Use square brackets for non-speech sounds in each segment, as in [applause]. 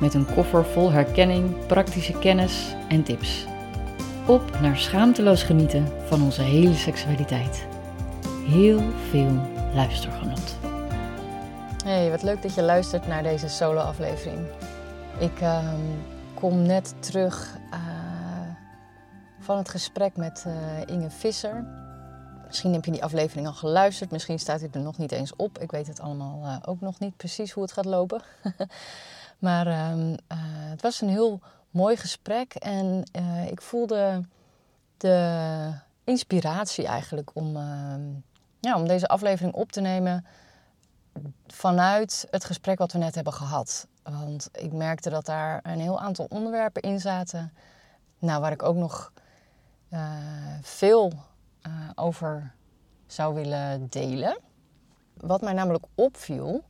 Met een koffer vol herkenning, praktische kennis en tips. Op naar schaamteloos genieten van onze hele seksualiteit. Heel veel luistergenot. Hey, wat leuk dat je luistert naar deze solo-aflevering. Ik ehm, kom net terug uh, van het gesprek met uh, Inge Visser. Misschien heb je die aflevering al geluisterd, misschien staat hij er nog niet eens op. Ik weet het allemaal uh, ook nog niet precies hoe het gaat lopen. [laughs] maar um, het was een heel mooi gesprek en ik voelde de inspiratie eigenlijk om, ehm, ja, om deze aflevering op te nemen vanuit het gesprek wat we net hebben gehad. Want ik merkte dat daar een heel aantal onderwerpen in zaten. Nou, waar ik ook nog uh, veel over zou willen delen. Wat mij namelijk opviel.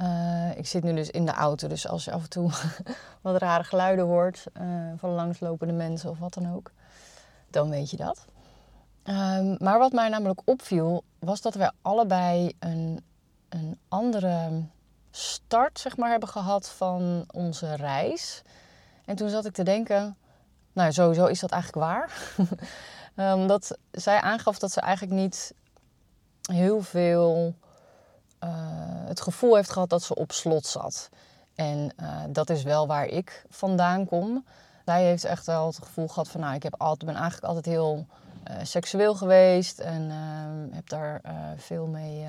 Uh, ik zit nu dus in de auto, dus als je af en toe [laughs] wat rare geluiden hoort van langslopende mensen of wat dan ook, dan weet je dat. Um, maar wat mij namelijk opviel, was dat wij allebei een een andere start zeg maar, hebben gehad van onze reis. En toen zat ik te denken, nou sowieso is dat eigenlijk waar. [laughs] Omdat zij aangaf dat ze eigenlijk niet heel veel uh, het gevoel heeft gehad dat ze op slot zat. En uh, dat is wel waar ik vandaan kom. Zij heeft echt wel het gevoel gehad van, nou, ik heb altijd, ben eigenlijk altijd heel uh, seksueel geweest en heb daar veel mee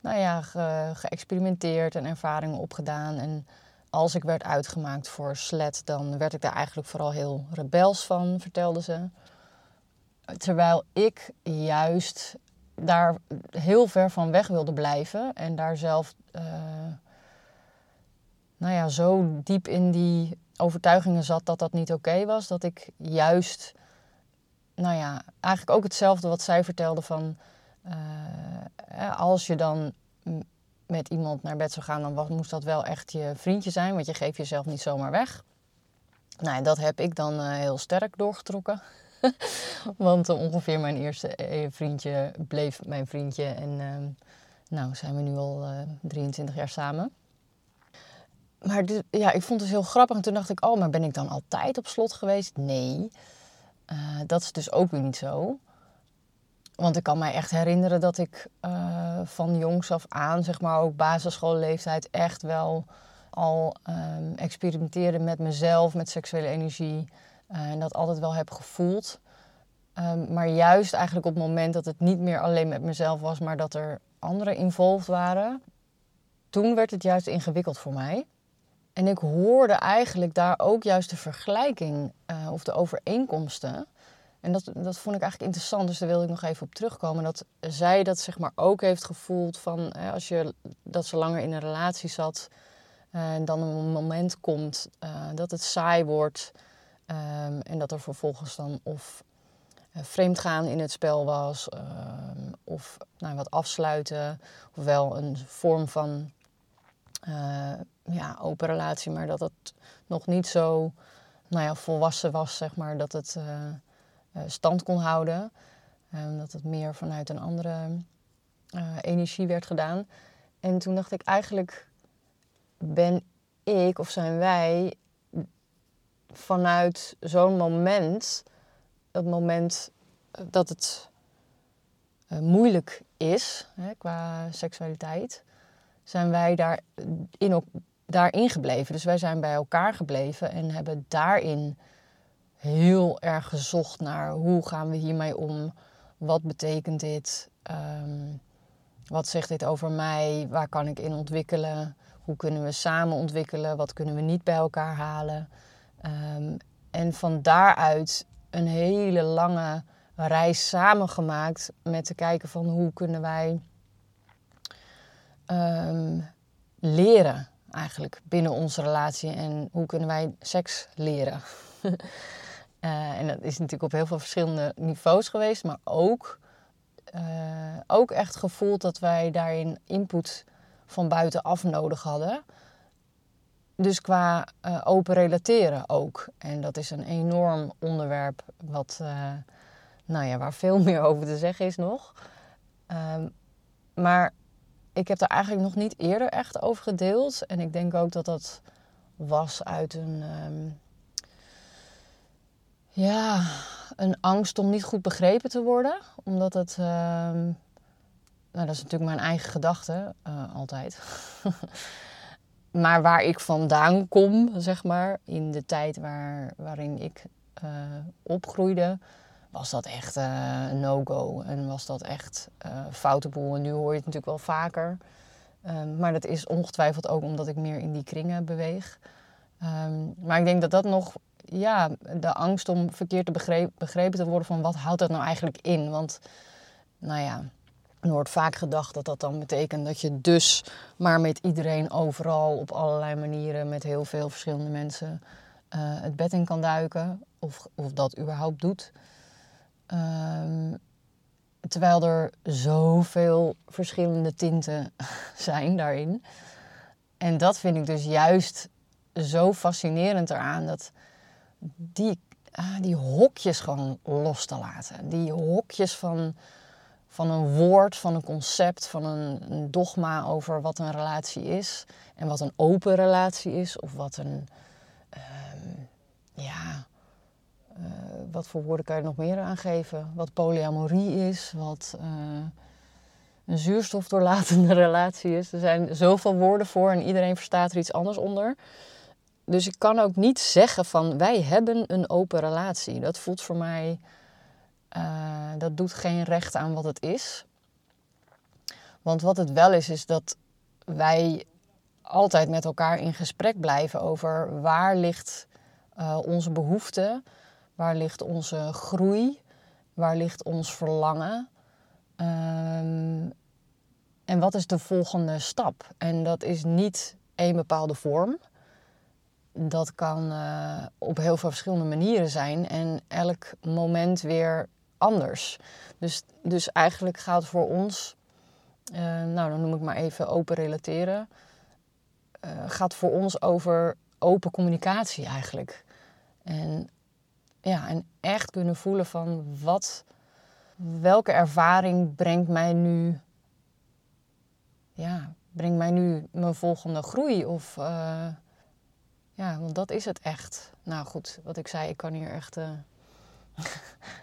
nou ja, ge, geëxperimenteerd en ervaringen opgedaan. En als ik werd uitgemaakt voor slet, dan werd ik daar eigenlijk vooral heel rebels van, vertelde ze. Terwijl ik juist daar heel ver van weg wilde blijven en daar zelf, uh, nou ja, zo diep in die overtuigingen zat dat dat niet oké was, dat ik juist, nou ja, eigenlijk ook hetzelfde wat zij vertelde van uh, als je dan met iemand naar bed zou gaan, dan moest dat wel echt je vriendje zijn, want je geeft jezelf niet zomaar weg. Nou, dat heb ik dan uh, heel sterk doorgetrokken. [laughs] want uh, ongeveer mijn eerste vriendje bleef mijn vriendje. En uh, nou zijn we nu al 23 jaar samen. Maar ja, ik vond het dus heel grappig. En toen dacht ik, oh, maar ben ik dan altijd op slot geweest? Nee. dat is dus ook weer niet zo. Want ik kan mij echt herinneren dat ik van jongs af aan, zeg maar ook basisschoolleeftijd, echt wel al um, experimenteerde met mezelf, met seksuele energie. Uh, en dat altijd wel heb gevoeld. Um, maar juist eigenlijk op het moment dat het niet meer alleen met mezelf was, maar dat er anderen involved waren, toen werd het juist ingewikkeld voor mij. En ik hoorde eigenlijk daar ook juist de vergelijking uh, of de overeenkomsten en dat, dat vond ik eigenlijk interessant, dus daar wilde ik nog even op terugkomen. Dat zij dat zeg maar ook heeft gevoeld van als je, dat ze langer in een relatie zat eh, en dan een moment komt dat het saai wordt um, en dat er vervolgens dan of uh, vreemdgaan in het spel was um, of nou, wat afsluiten of wel een vorm van ja, open relatie, maar dat het nog niet zo nou ja, volwassen was, zeg maar, dat het uh, stand kon houden. Um, dat het meer vanuit een andere energie werd gedaan. En toen dacht ik, eigenlijk ben ik of zijn wij vanuit zo'n moment, het moment dat het uh, moeilijk is hè, qua seksualiteit, zijn wij daar in, daarin gebleven. Dus wij zijn bij elkaar gebleven en hebben daarin heel erg gezocht naar hoe gaan we hiermee om? Wat betekent dit? Um, wat zegt dit over mij? Waar kan ik in ontwikkelen? Hoe kunnen we samen ontwikkelen? Wat kunnen we niet bij elkaar halen? Um, en van daaruit een hele lange reis samengemaakt met te kijken van hoe kunnen wij um, leren eigenlijk binnen onze relatie en hoe kunnen wij seks leren. uh, [laughs] en dat is natuurlijk op heel veel verschillende niveaus geweest, maar ook, uh, ook echt gevoeld dat wij daarin input van buitenaf nodig hadden. Dus qua uh, open relateren ook. En dat is een enorm onderwerp wat, nou ja, waar veel [laughs] meer over te zeggen is nog. Ehm, maar ik heb daar eigenlijk nog niet eerder echt over gedeeld. En ik denk ook dat dat was uit een. Ehm, ja, een angst om niet goed begrepen te worden. Omdat het. Ehm, nou, dat is natuurlijk mijn eigen gedachte, uh, altijd. [laughs] maar waar ik vandaan kom, zeg maar, in de tijd waar, waarin ik uh, opgroeide, was dat echt een no-go. En was dat echt uh, foute boel. En nu hoor je het natuurlijk wel vaker. Um, maar dat is ongetwijfeld ook omdat ik meer in die kringen beweeg. Um, maar ik denk dat dat nog, ja, de angst om verkeerd te begrepen, begrepen te worden van wat houdt dat nou eigenlijk in? Want, nou ja, er wordt vaak gedacht dat dat dan betekent dat je dus maar met iedereen overal op allerlei manieren met heel veel verschillende mensen uh, het bed in kan duiken. Of, of dat überhaupt doet. Um, terwijl er zoveel verschillende tinten [laughs] zijn daarin. En dat vind ik dus juist zo fascinerend eraan. Dat die, ah, die hokjes gewoon los te laten. Die hokjes van, van een woord, van een concept, van een, een dogma over wat een relatie is. En wat een open relatie is. Of wat een, um, ja, uh, wat voor woorden kan je nog meer aangeven? Wat polyamorie is, wat uh, een zuurstofdoorlatende [laughs] relatie is. Er zijn zoveel woorden voor en iedereen verstaat er iets anders onder. Dus ik kan ook niet zeggen van wij hebben een open relatie. Dat voelt voor mij, uh, dat doet geen recht aan wat het is. Want wat het wel is, is dat wij altijd met elkaar in gesprek blijven over waar ligt uh, onze behoefte Waar ligt onze groei? Waar ligt ons verlangen? Um, en wat is de volgende stap? En dat is niet één bepaalde vorm. Dat kan uh, op heel veel verschillende manieren zijn en elk moment weer anders. Dus, dus eigenlijk gaat voor ons, uh, nou dan noem ik maar even open relateren, uh, gaat voor ons over open communicatie eigenlijk. En ja, en echt kunnen voelen van wat, welke ervaring brengt mij nu, ja, brengt mij nu mijn volgende groei? Of, uh, ja, want dat is het echt. Nou goed, wat ik zei, ik kan hier echt [laughs]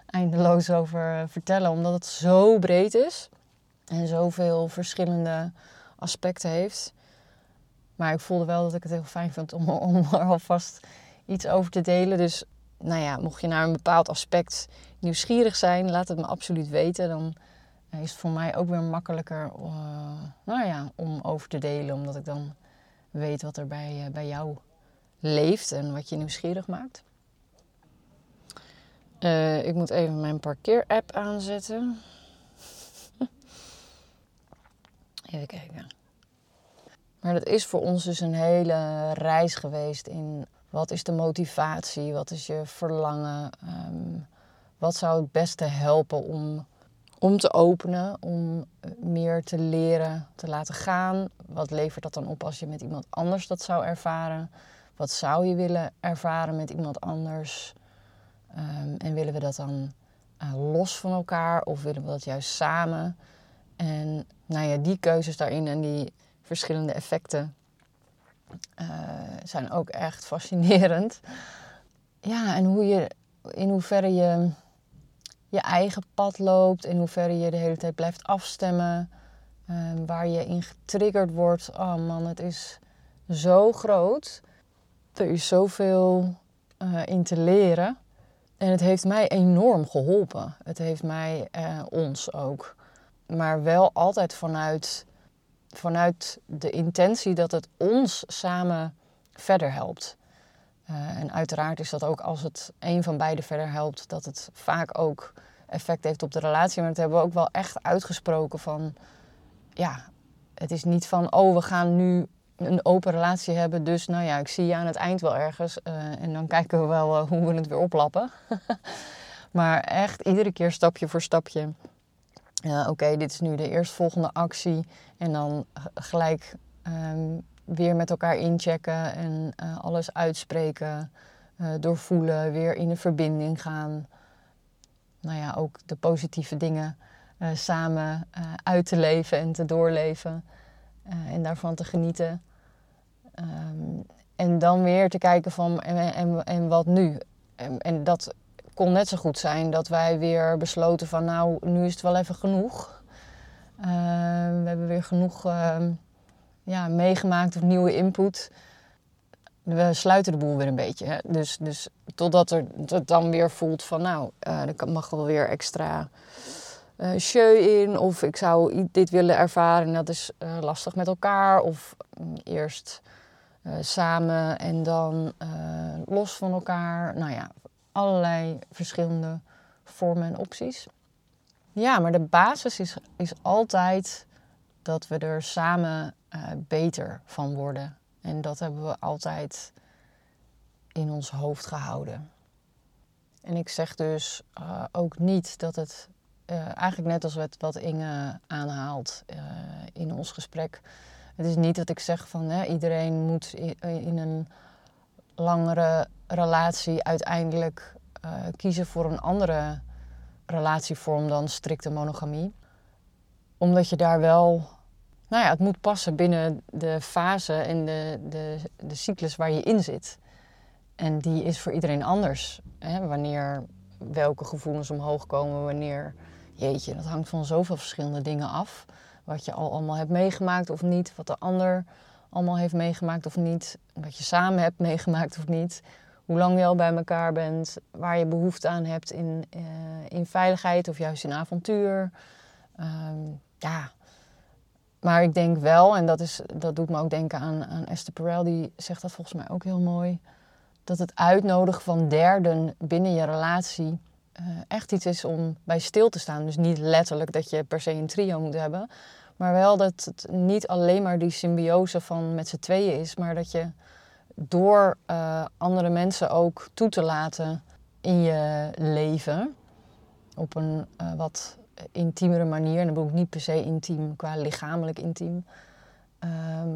eindeloos over vertellen, omdat het zo breed is en zoveel verschillende aspecten heeft. Maar ik voelde wel dat ik het heel fijn vind om, [laughs] om er alvast iets over te delen. Dus nou ja, mocht je naar een bepaald aspect nieuwsgierig zijn, laat het me absoluut weten. Dan is het voor mij ook weer makkelijker uh, nou ja, om over te delen, omdat ik dan weet wat er bij, bij jou leeft en wat je nieuwsgierig maakt. Uh, ik moet even mijn parkeerapp aanzetten. [laughs] even kijken. Maar dat is voor ons dus een hele reis geweest in wat is de motivatie? Wat is je verlangen? Um, wat zou het beste helpen om, om te openen, om meer te leren, te laten gaan? Wat levert dat dan op als je met iemand anders dat zou ervaren? Wat zou je willen ervaren met iemand anders? Um, en willen we dat dan uh, los van elkaar of willen we dat juist samen? En nou ja, die keuzes daarin en die verschillende effecten uh, zijn ook echt fascinerend. Ja, en hoe je, in hoeverre je je eigen pad loopt, in hoeverre je de hele tijd blijft afstemmen, uh, waar je in getriggerd wordt. Oh man, het is zo groot. Er is zoveel uh, in te leren. En het heeft mij enorm geholpen. Het heeft mij, uh, ons ook. Maar wel altijd vanuit vanuit de intentie dat het ons samen verder helpt. Uh, en uiteraard is dat ook als het een van beiden verder helpt, dat het vaak ook effect heeft op de relatie. Maar dat hebben we ook wel echt uitgesproken van, ja, het is niet van, oh, we gaan nu een open relatie hebben. Dus nou ja, ik zie je aan het eind wel ergens. Uh, en dan kijken we wel uh, hoe we het weer oplappen. [laughs] maar echt iedere keer stapje voor stapje. Oké, dit is nu de eerstvolgende actie. En dan gelijk um, weer met elkaar inchecken en alles uitspreken. doorvoelen, weer in een verbinding gaan. Nou ja, ook de positieve dingen samen uit te leven en te doorleven. en daarvan te genieten. Um, en dan weer te kijken van en, en, en wat nu? En, en, dat kon net zo goed zijn dat wij weer besloten van nou, nu is het wel even genoeg. Uh, we hebben weer genoeg ja, meegemaakt of nieuwe input. We sluiten de boel weer een beetje. Hè? Dus, dus totdat er, het dan weer voelt van nou, uh, er mag wel weer extra uh, show in. Of ik zou dit willen ervaren en dat is uh, lastig met elkaar. Of um, eerst uh, samen en dan uh, los van elkaar. Nou ja, allerlei verschillende vormen en opties. Ja, maar de basis is, is altijd dat we er samen uh, beter van worden. En dat hebben we altijd in ons hoofd gehouden. En ik zeg dus ook niet dat het, eigenlijk net als wat Inge aanhaalt in ons gesprek, het is niet dat ik zeg van hè, iedereen moet in een langere relatie uiteindelijk uh, kiezen voor een andere relatievorm dan strikte monogamie. Omdat je daar wel, nou ja, het moet passen binnen de fase en de, de, de cyclus waar je in zit. En die is voor iedereen anders. Hè? Wanneer welke gevoelens omhoog komen, wanneer, jeetje, dat hangt van zoveel verschillende dingen af wat je al allemaal hebt meegemaakt of niet, wat de ander allemaal heeft meegemaakt of niet, wat je samen hebt meegemaakt of niet, hoe lang je al bij elkaar bent, waar je behoefte aan hebt in, uh, in veiligheid of juist in avontuur. Um, ja, maar ik denk wel, en dat, is, dat doet me ook denken aan, aan Esther Perel, die zegt dat volgens mij ook heel mooi, dat het uitnodigen van derden binnen je relatie uh, echt iets is om bij stil te staan. Dus niet letterlijk dat je per se een trio moet hebben, maar wel dat het niet alleen maar die symbiose van met z'n tweeën is, maar dat je door uh, andere mensen ook toe te laten in je leven, op een uh, wat intiemere manier, en dan bedoel ik niet per se intiem qua lichamelijk intiem, uh,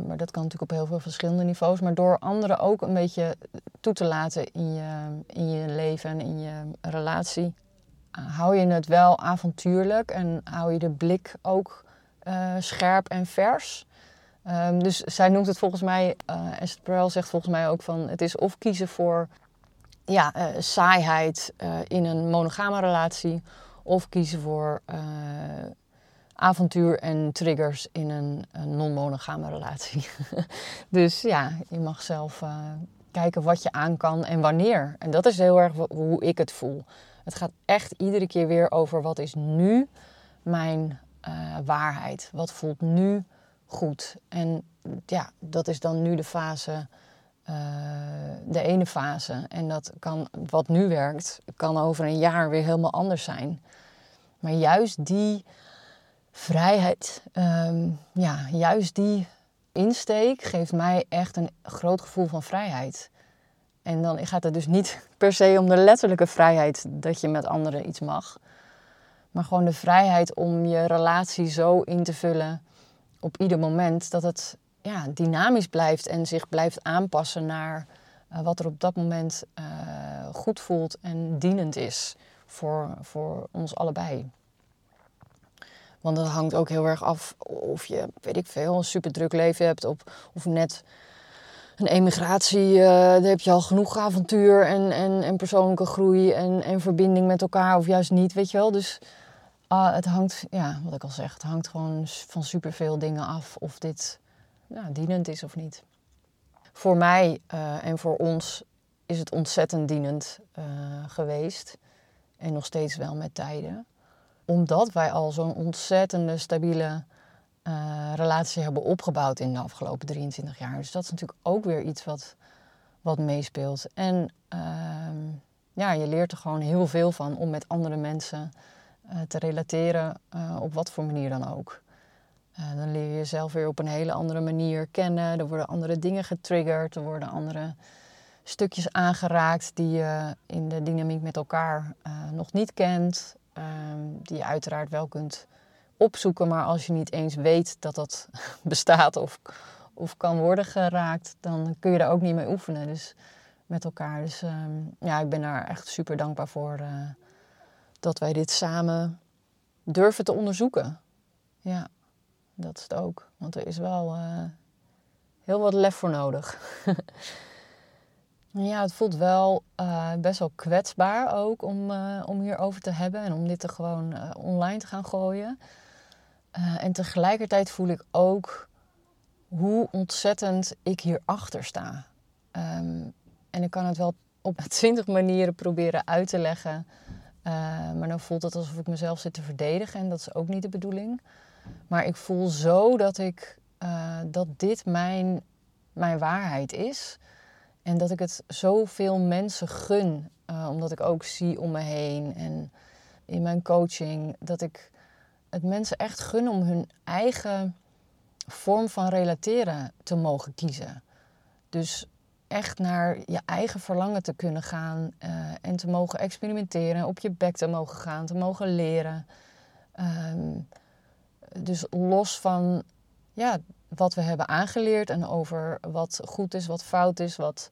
maar dat kan natuurlijk op heel veel verschillende niveaus, maar door anderen ook een beetje toe te laten in je, in je leven en in je relatie, hou je het wel avontuurlijk en hou je de blik ook uh, scherp en vers. Um, dus zij noemt het volgens mij, uh, Perel zegt volgens mij ook van het is of kiezen voor ja, uh, saaiheid in een monogame relatie, of kiezen voor avontuur en triggers in een, een non-monogame relatie. [laughs] dus ja, je mag zelf kijken wat je aan kan en wanneer. En dat is heel erg hoe ik het voel. Het gaat echt iedere keer weer over wat is nu mijn uh, waarheid? Wat voelt nu goed? En ja, dat is dan nu de fase, uh, de ene fase. En dat kan, wat nu werkt, kan over een jaar weer helemaal anders zijn. Maar juist die vrijheid, um, ja, juist die insteek geeft mij echt een groot gevoel van vrijheid. En dan gaat het dus niet [laughs] per se om de letterlijke vrijheid dat je met anderen iets mag. Maar gewoon de vrijheid om je relatie zo in te vullen op ieder moment dat het ja, dynamisch blijft en zich blijft aanpassen naar uh, wat er op dat moment uh, goed voelt en dienend is voor, voor ons allebei. Want dat hangt ook heel erg af of je, weet ik veel, een super druk leven hebt of, of net een emigratie, uh, daar heb je al genoeg avontuur en, en, en persoonlijke groei en, en verbinding met elkaar of juist niet, weet je wel. Dus uh, het hangt, ja, wat ik al zeg, het hangt gewoon van superveel dingen af of dit ja, dienend is of niet. Voor mij uh, en voor ons is het ontzettend dienend uh, geweest en nog steeds wel met tijden. Omdat wij al zo'n ontzettende stabiele uh, relatie hebben opgebouwd in de afgelopen 23 jaar. Dus dat is natuurlijk ook weer iets wat, wat meespeelt. En ehm, ja, je leert er gewoon heel veel van om met andere mensen te relateren, uh, op wat voor manier dan ook. Uh, dan leer je jezelf weer op een hele andere manier kennen. Er worden andere dingen getriggerd. Er worden andere stukjes aangeraakt die je in de dynamiek met elkaar nog niet kent. Ehm, die je uiteraard wel kunt opzoeken, maar als je niet eens weet dat dat [laughs] bestaat of, of kan worden geraakt, dan kun je daar ook niet mee oefenen. Dus met elkaar. Dus ehm, ja, ik ben daar echt super dankbaar voor dat wij dit samen durven te onderzoeken. Ja, dat is het ook. Want er is wel uh, heel wat lef voor nodig. [laughs] ja, het voelt wel uh, best wel kwetsbaar ook om, om hierover te hebben en om dit er gewoon online te gaan gooien. en tegelijkertijd voel ik ook hoe ontzettend ik hierachter sta. Um, en ik kan het wel op [laughs] twintig manieren proberen uit te leggen. Uh, maar dan voelt het alsof ik mezelf zit te verdedigen. En dat is ook niet de bedoeling. Maar ik voel zo dat, ik, uh, dat dit mijn, mijn waarheid is. En dat ik het zoveel mensen gun. Uh, omdat ik ook zie om me heen. En in mijn coaching. Dat ik het mensen echt gun om hun eigen vorm van relateren te mogen kiezen. Dus echt naar je eigen verlangen te kunnen gaan uh, en te mogen experimenteren, op je bek te mogen gaan, te mogen leren. Um, dus los van ja, wat we hebben aangeleerd en over wat goed is, wat fout is, wat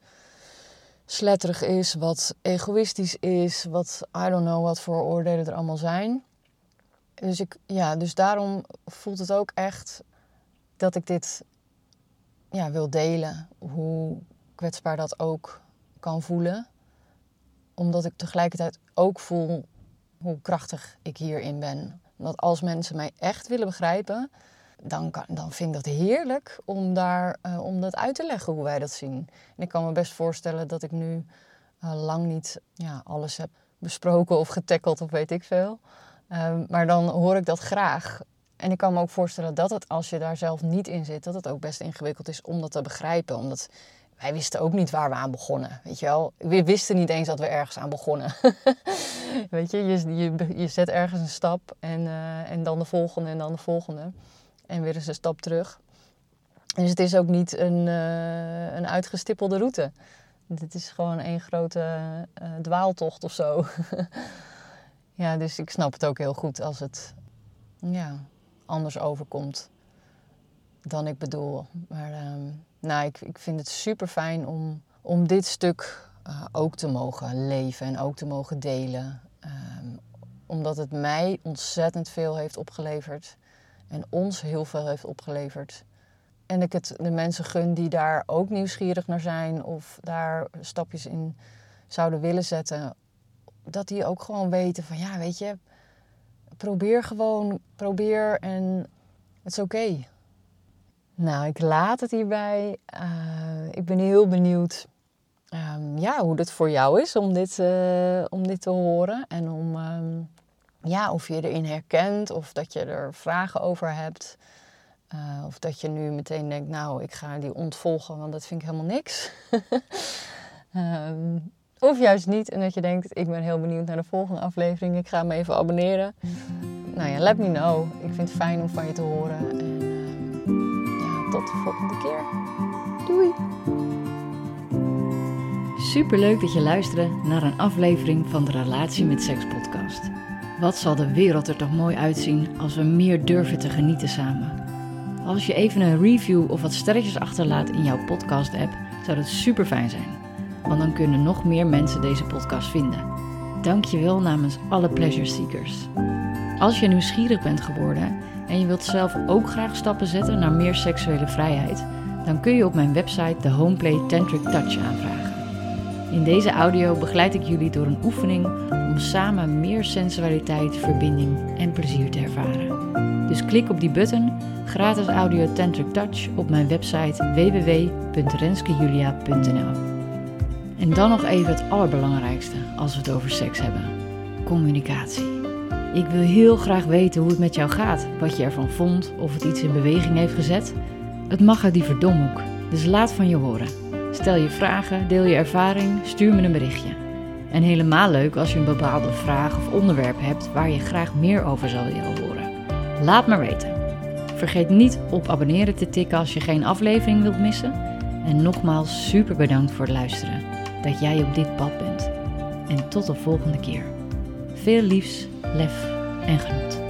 sletterig is, wat egoïstisch is, wat I don't know wat voor oordelen er allemaal zijn. Dus, ik, ja, dus daarom voelt het ook echt dat ik dit ja, wil delen. Hoe kwetsbaar dat ook kan voelen. Omdat ik tegelijkertijd ook voel hoe krachtig ik hierin ben. Dat als mensen mij echt willen begrijpen, dan, kan, dan vind ik dat heerlijk om, daar, uh, om dat uit te leggen hoe wij dat zien. En ik kan me best voorstellen dat ik nu uh, lang niet ja, alles heb besproken of getackeld of weet ik veel. Uh, maar dan hoor ik dat graag. En ik kan me ook voorstellen dat het, als je daar zelf niet in zit, dat het ook best ingewikkeld is om dat te begrijpen. Omdat wij wisten ook niet waar we aan begonnen. Weet je wel? We wisten niet eens dat we ergens aan begonnen. [laughs] weet je? Je, je, je zet ergens een stap en, uh, en dan de volgende en dan de volgende. En weer eens een stap terug. Dus het is ook niet een, uh, een uitgestippelde route. Het is gewoon één grote uh, dwaaltocht of zo. [laughs] ja, dus ik snap het ook heel goed als het ja, anders overkomt dan ik bedoel. Maar um, nou, ik, ik vind het super fijn om, om dit stuk uh, ook te mogen leven en ook te mogen delen. Um, omdat het mij ontzettend veel heeft opgeleverd en ons heel veel heeft opgeleverd. En ik het de mensen gun die daar ook nieuwsgierig naar zijn of daar stapjes in zouden willen zetten, dat die ook gewoon weten van ja, weet je, probeer gewoon, probeer en het is oké. Nou, ik laat het hierbij. Uh, ik ben heel benieuwd um, ja, hoe het voor jou is om dit, uh, om dit te horen. En om, um, ja, of je erin herkent of dat je er vragen over hebt. Uh, of dat je nu meteen denkt, nou, ik ga die ontvolgen, want dat vind ik helemaal niks. um, [laughs] of juist niet. En dat je denkt, ik ben heel benieuwd naar de volgende aflevering. Ik ga me even abonneren. Nou ja, let me know. Ik vind het fijn om van je te horen. Tot de volgende keer. Doei! Superleuk dat je luisterde naar een aflevering van de Relatie met Seks podcast. Wat zal de wereld er toch mooi uitzien als we meer durven te genieten samen. Als je even een review of wat sterretjes achterlaat in jouw podcast app, zou dat super fijn zijn. Want dan kunnen nog meer mensen deze podcast vinden. Dank je wel namens alle pleasure seekers. Als je nieuwsgierig bent geworden en je wilt zelf ook graag stappen zetten naar meer seksuele vrijheid, dan kun je op mijn website de Homeplay Tantric Touch aanvragen. In deze audio begeleid ik jullie door een oefening om samen meer sensualiteit, verbinding en plezier te ervaren. Dus klik op die button, gratis audio Tantric Touch, op mijn website www.renskejulia.nl. En dan nog even het allerbelangrijkste als we het over seks hebben: communicatie. Ik wil heel graag weten hoe het met jou gaat, wat je ervan vond, of het iets in beweging heeft gezet. Het mag uit die verdomhoek, dus laat van je horen. Stel je vragen, deel je ervaring, stuur me een berichtje. En helemaal leuk als je een bepaalde vraag of onderwerp hebt waar je graag meer over zou willen horen. Laat maar weten. Vergeet niet op abonneren te tikken als je geen aflevering wilt missen. En nogmaals super bedankt voor het luisteren. Dat jij op dit pad bent. En tot de volgende keer. Veel liefs, lef en genot.